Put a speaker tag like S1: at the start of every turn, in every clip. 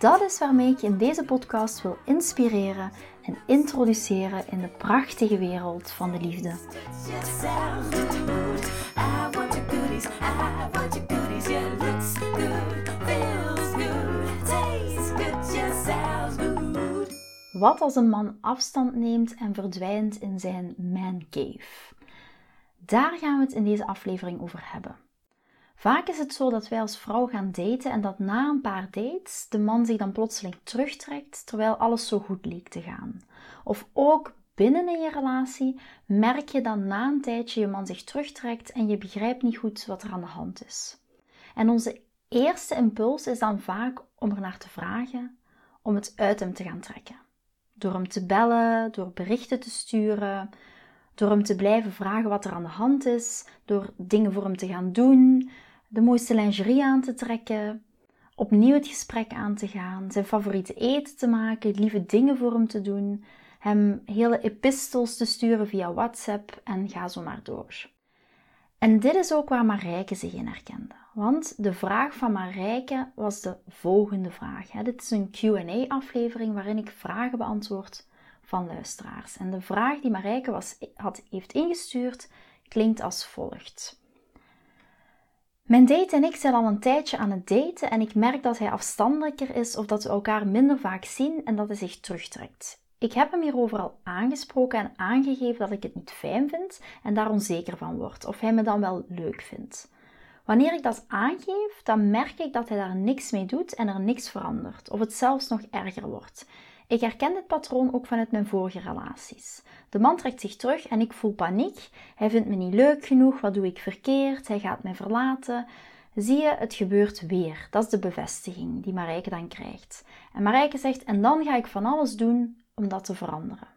S1: Dat is waarmee ik je in deze podcast wil inspireren en introduceren in de prachtige wereld van de liefde. Wat als een man afstand neemt en verdwijnt in zijn man cave? Daar gaan we het in deze aflevering over hebben. Vaak is het zo dat wij als vrouw gaan daten en dat na een paar dates de man zich dan plotseling terugtrekt terwijl alles zo goed leek te gaan. Of ook binnen in je relatie merk je dan na een tijdje je man zich terugtrekt en je begrijpt niet goed wat er aan de hand is. En onze eerste impuls is dan vaak om er naar te vragen, om het uit hem te gaan trekken. Door hem te bellen, door berichten te sturen, door hem te blijven vragen wat er aan de hand is, door dingen voor hem te gaan doen, de mooiste lingerie aan te trekken, opnieuw het gesprek aan te gaan, zijn favoriete eten te maken, lieve dingen voor hem te doen, hem hele epistels te sturen via WhatsApp en ga zo maar door. En dit is ook waar Marijke zich in herkende. Want de vraag van Marijke was de volgende vraag. Dit is een QA-aflevering waarin ik vragen beantwoord van luisteraars. En de vraag die Marijke was, had, heeft ingestuurd klinkt als volgt. Mijn date en ik zijn al een tijdje aan het daten en ik merk dat hij afstandelijker is of dat we elkaar minder vaak zien en dat hij zich terugtrekt. Ik heb hem hierover al aangesproken en aangegeven dat ik het niet fijn vind en daar onzeker van word, of hij me dan wel leuk vindt. Wanneer ik dat aangeef, dan merk ik dat hij daar niks mee doet en er niks verandert, of het zelfs nog erger wordt. Ik herken dit patroon ook vanuit mijn vorige relaties. De man trekt zich terug en ik voel paniek. Hij vindt me niet leuk genoeg. Wat doe ik verkeerd? Hij gaat mij verlaten. Zie je, het gebeurt weer. Dat is de bevestiging die Marijke dan krijgt. En Marijke zegt: En dan ga ik van alles doen om dat te veranderen.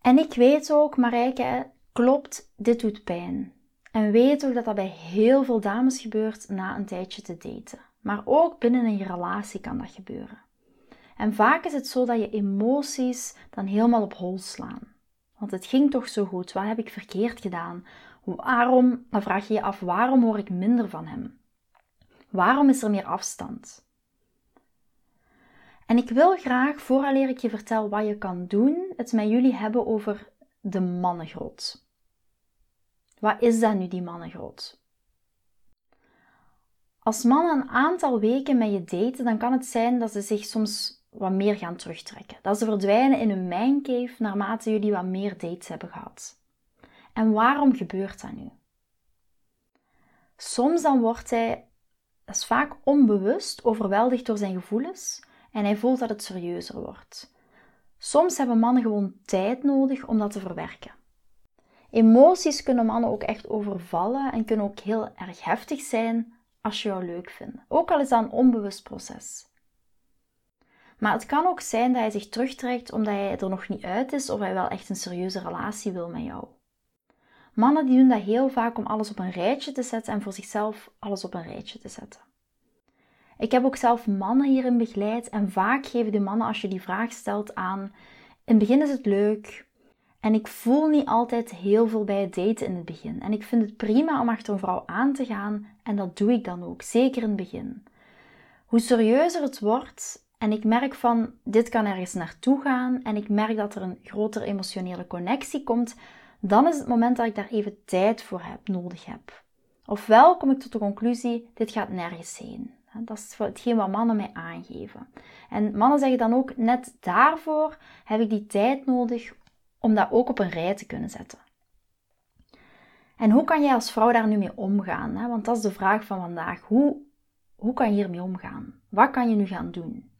S1: En ik weet ook, Marijke, klopt, dit doet pijn. En weet ook dat dat bij heel veel dames gebeurt na een tijdje te daten. Maar ook binnen een relatie kan dat gebeuren. En vaak is het zo dat je emoties dan helemaal op hol slaan. Want het ging toch zo goed, wat heb ik verkeerd gedaan? Waarom, dan vraag je je af, waarom hoor ik minder van hem? Waarom is er meer afstand? En ik wil graag, vooraleer ik je vertel wat je kan doen, het met jullie hebben over de mannengrot. Wat is dat nu, die mannengrot? Als mannen een aantal weken met je daten, dan kan het zijn dat ze zich soms wat meer gaan terugtrekken. Dat ze verdwijnen in hun mijncave naarmate jullie wat meer dates hebben gehad. En waarom gebeurt dat nu? Soms dan wordt hij, dat is vaak onbewust, overweldigd door zijn gevoelens en hij voelt dat het serieuzer wordt. Soms hebben mannen gewoon tijd nodig om dat te verwerken. Emoties kunnen mannen ook echt overvallen en kunnen ook heel erg heftig zijn als je jou leuk vindt. Ook al is dat een onbewust proces. Maar het kan ook zijn dat hij zich terugtrekt omdat hij er nog niet uit is of hij wel echt een serieuze relatie wil met jou. Mannen die doen dat heel vaak om alles op een rijtje te zetten en voor zichzelf alles op een rijtje te zetten. Ik heb ook zelf mannen hierin begeleid en vaak geven de mannen als je die vraag stelt aan: in het begin is het leuk, en ik voel niet altijd heel veel bij het daten in het begin. En ik vind het prima om achter een vrouw aan te gaan en dat doe ik dan ook, zeker in het begin. Hoe serieuzer het wordt en ik merk van dit kan ergens naartoe gaan en ik merk dat er een grotere emotionele connectie komt, dan is het moment dat ik daar even tijd voor heb, nodig heb. Ofwel kom ik tot de conclusie, dit gaat nergens heen. Dat is hetgeen wat mannen mij aangeven. En mannen zeggen dan ook, net daarvoor heb ik die tijd nodig om dat ook op een rij te kunnen zetten. En hoe kan jij als vrouw daar nu mee omgaan? Want dat is de vraag van vandaag. Hoe, hoe kan je hiermee omgaan? Wat kan je nu gaan doen?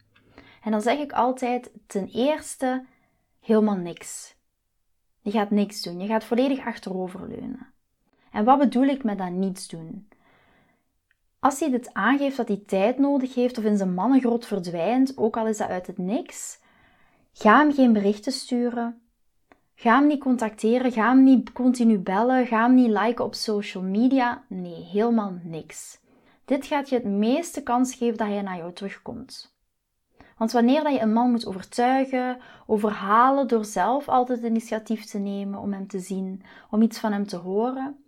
S1: En dan zeg ik altijd: ten eerste, helemaal niks. Je gaat niks doen. Je gaat volledig achteroverleunen. En wat bedoel ik met dat niets doen? Als hij dit aangeeft dat hij tijd nodig heeft of in zijn mannengrot verdwijnt, ook al is dat uit het niks, ga hem geen berichten sturen. Ga hem niet contacteren, ga hem niet continu bellen, ga hem niet liken op social media. Nee, helemaal niks. Dit gaat je het meeste kans geven dat hij naar jou terugkomt. Want wanneer dat je een man moet overtuigen, overhalen door zelf altijd initiatief te nemen om hem te zien, om iets van hem te horen,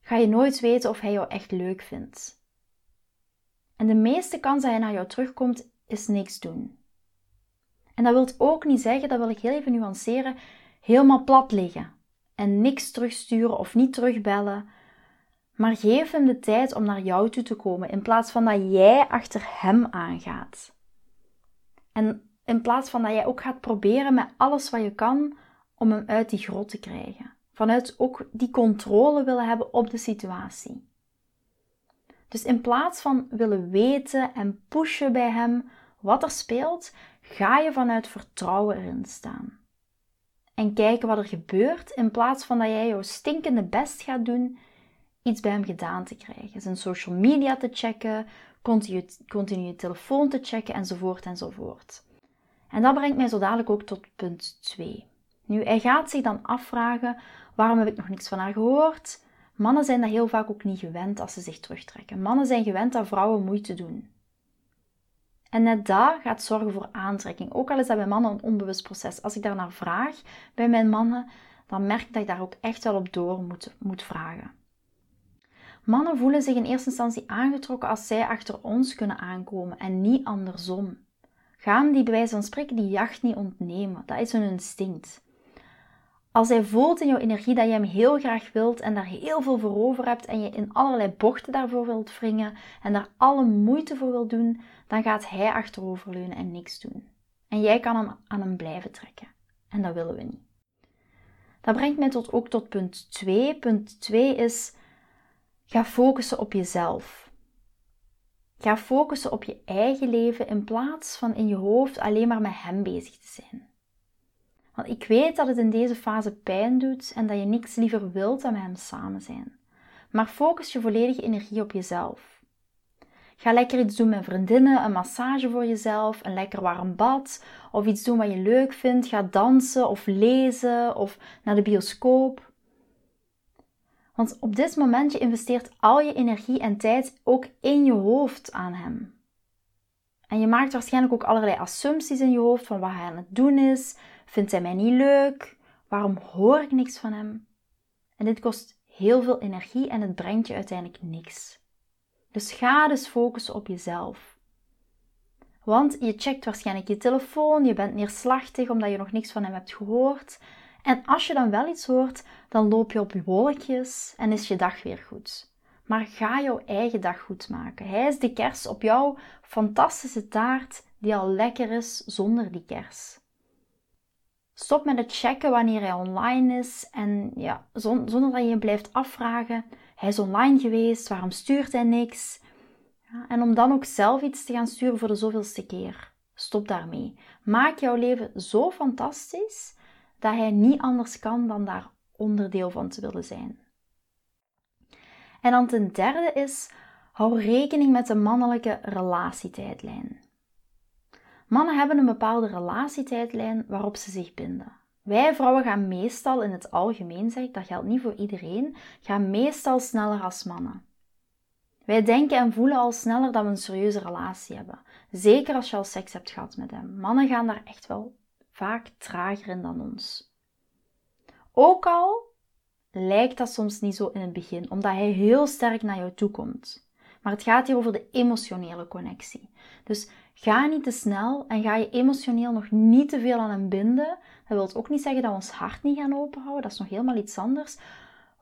S1: ga je nooit weten of hij jou echt leuk vindt. En de meeste kans dat hij naar jou terugkomt, is niks doen. En dat wil ook niet zeggen, dat wil ik heel even nuanceren, helemaal plat liggen en niks terugsturen of niet terugbellen. Maar geef hem de tijd om naar jou toe te komen in plaats van dat jij achter hem aangaat. En in plaats van dat jij ook gaat proberen met alles wat je kan om hem uit die grot te krijgen. Vanuit ook die controle willen hebben op de situatie. Dus in plaats van willen weten en pushen bij hem wat er speelt, ga je vanuit vertrouwen erin staan. En kijken wat er gebeurt in plaats van dat jij jouw stinkende best gaat doen iets bij hem gedaan te krijgen. Zijn social media te checken, continu, je telefoon te checken enzovoort enzovoort. En dat brengt mij zo dadelijk ook tot punt 2. Nu, hij gaat zich dan afvragen: waarom heb ik nog niks van haar gehoord? Mannen zijn dat heel vaak ook niet gewend als ze zich terugtrekken. Mannen zijn gewend dat vrouwen moeite doen. En net dat gaat zorgen voor aantrekking. Ook al is dat bij mannen een onbewust proces. Als ik daar naar vraag bij mijn mannen, dan merk ik dat ik daar ook echt wel op door moet, moet vragen. Mannen voelen zich in eerste instantie aangetrokken als zij achter ons kunnen aankomen en niet andersom. Gaan die bij wijze van spreken die jacht niet ontnemen. Dat is hun instinct. Als hij voelt in jouw energie dat je hem heel graag wilt en daar heel veel voor over hebt en je in allerlei bochten daarvoor wilt wringen en daar alle moeite voor wilt doen, dan gaat hij achteroverleunen en niks doen. En jij kan hem aan hem blijven trekken. En dat willen we niet. Dat brengt mij tot, ook tot punt 2. Punt 2 is Ga focussen op jezelf. Ga focussen op je eigen leven in plaats van in je hoofd alleen maar met hem bezig te zijn. Want ik weet dat het in deze fase pijn doet en dat je niks liever wilt dan met hem samen zijn. Maar focus je volledige energie op jezelf. Ga lekker iets doen met vriendinnen, een massage voor jezelf, een lekker warm bad of iets doen wat je leuk vindt. Ga dansen of lezen of naar de bioscoop. Want op dit moment je investeert al je energie en tijd ook in je hoofd aan hem. En je maakt waarschijnlijk ook allerlei assumpties in je hoofd van wat hij aan het doen is. Vindt hij mij niet leuk? Waarom hoor ik niks van hem? En dit kost heel veel energie en het brengt je uiteindelijk niks. Dus ga dus focussen op jezelf. Want je checkt waarschijnlijk je telefoon, je bent neerslachtig omdat je nog niks van hem hebt gehoord. En als je dan wel iets hoort, dan loop je op je wolkjes en is je dag weer goed. Maar ga jouw eigen dag goed maken. Hij is de kers op jouw fantastische taart die al lekker is zonder die kers. Stop met het checken wanneer hij online is en ja, zonder dat je je blijft afvragen: hij is online geweest, waarom stuurt hij niks? Ja, en om dan ook zelf iets te gaan sturen voor de zoveelste keer. Stop daarmee. Maak jouw leven zo fantastisch dat hij niet anders kan dan daar onderdeel van te willen zijn. En dan ten derde is, hou rekening met de mannelijke relatietijdlijn. Mannen hebben een bepaalde relatietijdlijn waarop ze zich binden. Wij vrouwen gaan meestal, in het algemeen zeg ik, dat geldt niet voor iedereen, gaan meestal sneller als mannen. Wij denken en voelen al sneller dat we een serieuze relatie hebben. Zeker als je al seks hebt gehad met hem. Mannen gaan daar echt wel vaak trager in dan ons. Ook al lijkt dat soms niet zo in het begin, omdat hij heel sterk naar jou toe komt. Maar het gaat hier over de emotionele connectie. Dus ga niet te snel en ga je emotioneel nog niet te veel aan hem binden. Dat wil ook niet zeggen dat we ons hart niet gaan openhouden, dat is nog helemaal iets anders.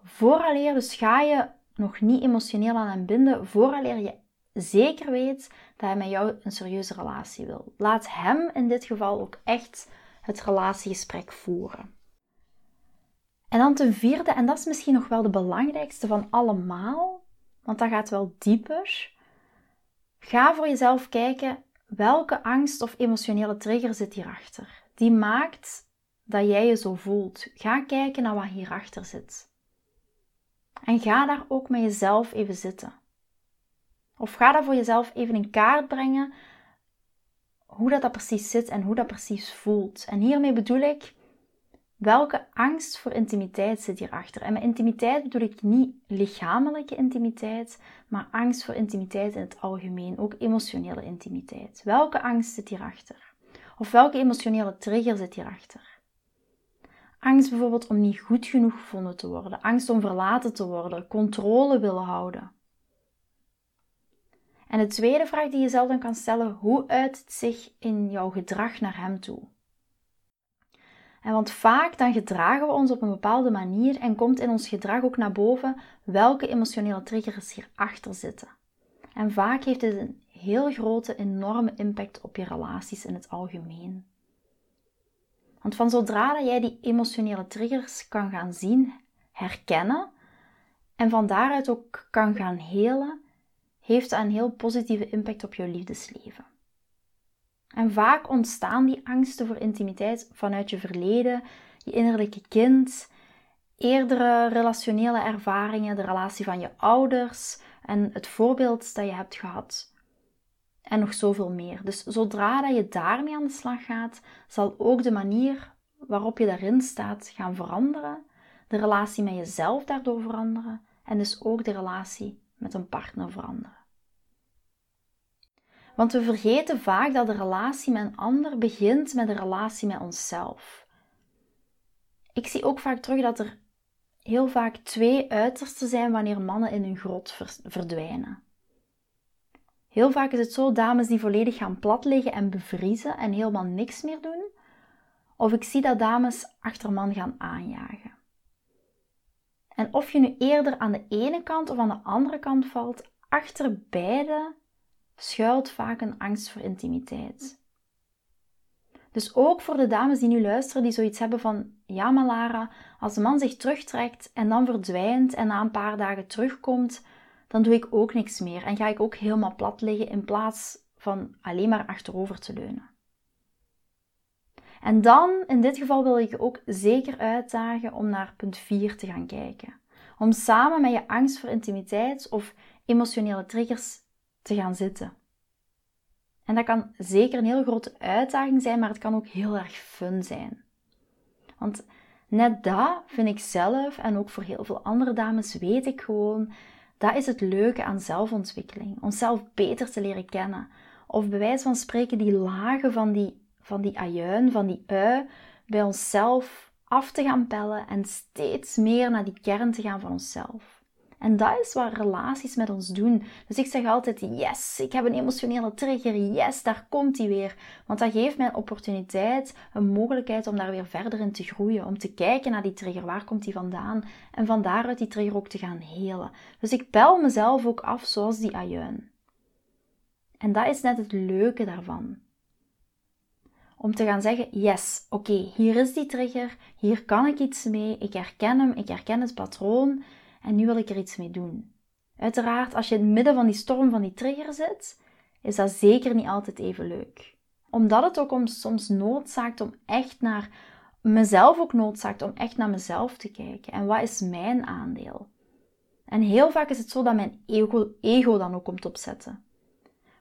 S1: Vooraleer, dus ga je nog niet emotioneel aan hem binden, vooraleer je zeker weet dat hij met jou een serieuze relatie wil. Laat hem in dit geval ook echt het relatiegesprek voeren. En dan ten vierde, en dat is misschien nog wel de belangrijkste van allemaal, want dat gaat wel dieper. Ga voor jezelf kijken welke angst of emotionele trigger zit hierachter. Die maakt dat jij je zo voelt. Ga kijken naar wat hierachter zit. En ga daar ook met jezelf even zitten. Of ga dat voor jezelf even in kaart brengen hoe dat, dat precies zit en hoe dat precies voelt. En hiermee bedoel ik, welke angst voor intimiteit zit hierachter? En met intimiteit bedoel ik niet lichamelijke intimiteit, maar angst voor intimiteit in het algemeen, ook emotionele intimiteit. Welke angst zit hierachter? Of welke emotionele trigger zit hierachter? Angst bijvoorbeeld om niet goed genoeg gevonden te worden, angst om verlaten te worden, controle willen houden. En de tweede vraag die je zelf dan kan stellen, hoe uit het zich in jouw gedrag naar hem toe? En want vaak dan gedragen we ons op een bepaalde manier en komt in ons gedrag ook naar boven welke emotionele triggers hierachter zitten. En vaak heeft dit een heel grote, enorme impact op je relaties in het algemeen. Want van zodra jij die emotionele triggers kan gaan zien, herkennen en van daaruit ook kan gaan helen, heeft dat een heel positieve impact op je liefdesleven. En vaak ontstaan die angsten voor intimiteit vanuit je verleden, je innerlijke kind, eerdere relationele ervaringen, de relatie van je ouders en het voorbeeld dat je hebt gehad. En nog zoveel meer. Dus zodra dat je daarmee aan de slag gaat, zal ook de manier waarop je daarin staat gaan veranderen. De relatie met jezelf daardoor veranderen. En dus ook de relatie met een partner veranderen. Want we vergeten vaak dat de relatie met een ander begint met de relatie met onszelf. Ik zie ook vaak terug dat er heel vaak twee uitersten zijn wanneer mannen in hun grot verdwijnen. Heel vaak is het zo, dames die volledig gaan plat liggen en bevriezen en helemaal niks meer doen. Of ik zie dat dames achter man gaan aanjagen. En of je nu eerder aan de ene kant of aan de andere kant valt, achter beide schuilt vaak een angst voor intimiteit. Dus ook voor de dames die nu luisteren, die zoiets hebben van: ja, maar Lara, als de man zich terugtrekt en dan verdwijnt en na een paar dagen terugkomt, dan doe ik ook niks meer en ga ik ook helemaal plat liggen in plaats van alleen maar achterover te leunen. En dan, in dit geval, wil ik je ook zeker uitdagen om naar punt 4 te gaan kijken. Om samen met je angst voor intimiteit of emotionele triggers te gaan zitten. En dat kan zeker een heel grote uitdaging zijn, maar het kan ook heel erg fun zijn. Want net dat vind ik zelf en ook voor heel veel andere dames weet ik gewoon, dat is het leuke aan zelfontwikkeling. Onszelf beter te leren kennen. Of bij wijze van spreken die lagen van die, van die ajuin, van die ui, bij onszelf af te gaan pellen en steeds meer naar die kern te gaan van onszelf. En dat is wat relaties met ons doen. Dus ik zeg altijd: yes, ik heb een emotionele trigger. Yes, daar komt die weer. Want dat geeft mij een opportuniteit, een mogelijkheid om daar weer verder in te groeien. Om te kijken naar die trigger. Waar komt die vandaan? En van daaruit die trigger ook te gaan helen. Dus ik pel mezelf ook af zoals die ajuin. En dat is net het leuke daarvan. Om te gaan zeggen: yes, oké, hier is die trigger. Hier kan ik iets mee. Ik herken hem. Ik herken het patroon en nu wil ik er iets mee doen. Uiteraard, als je in het midden van die storm van die trigger zit, is dat zeker niet altijd even leuk. Omdat het ook soms noodzaakt om echt naar mezelf ook noodzaakt om echt naar mezelf te kijken. En wat is mijn aandeel? En heel vaak is het zo dat mijn ego, ego dan ook komt opzetten.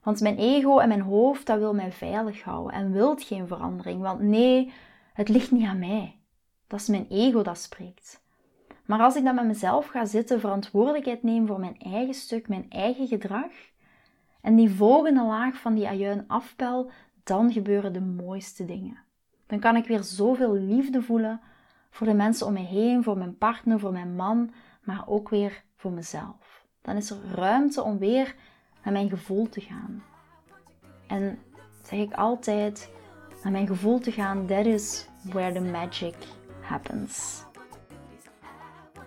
S1: Want mijn ego en mijn hoofd, dat wil mij veilig houden en wilt geen verandering. Want nee, het ligt niet aan mij. Dat is mijn ego dat spreekt. Maar als ik dan met mezelf ga zitten, verantwoordelijkheid neem voor mijn eigen stuk, mijn eigen gedrag, en die volgende laag van die ajuin afpel, dan gebeuren de mooiste dingen. Dan kan ik weer zoveel liefde voelen voor de mensen om me heen, voor mijn partner, voor mijn man, maar ook weer voor mezelf. Dan is er ruimte om weer naar mijn gevoel te gaan. En zeg ik altijd, naar mijn gevoel te gaan, that is where the magic happens.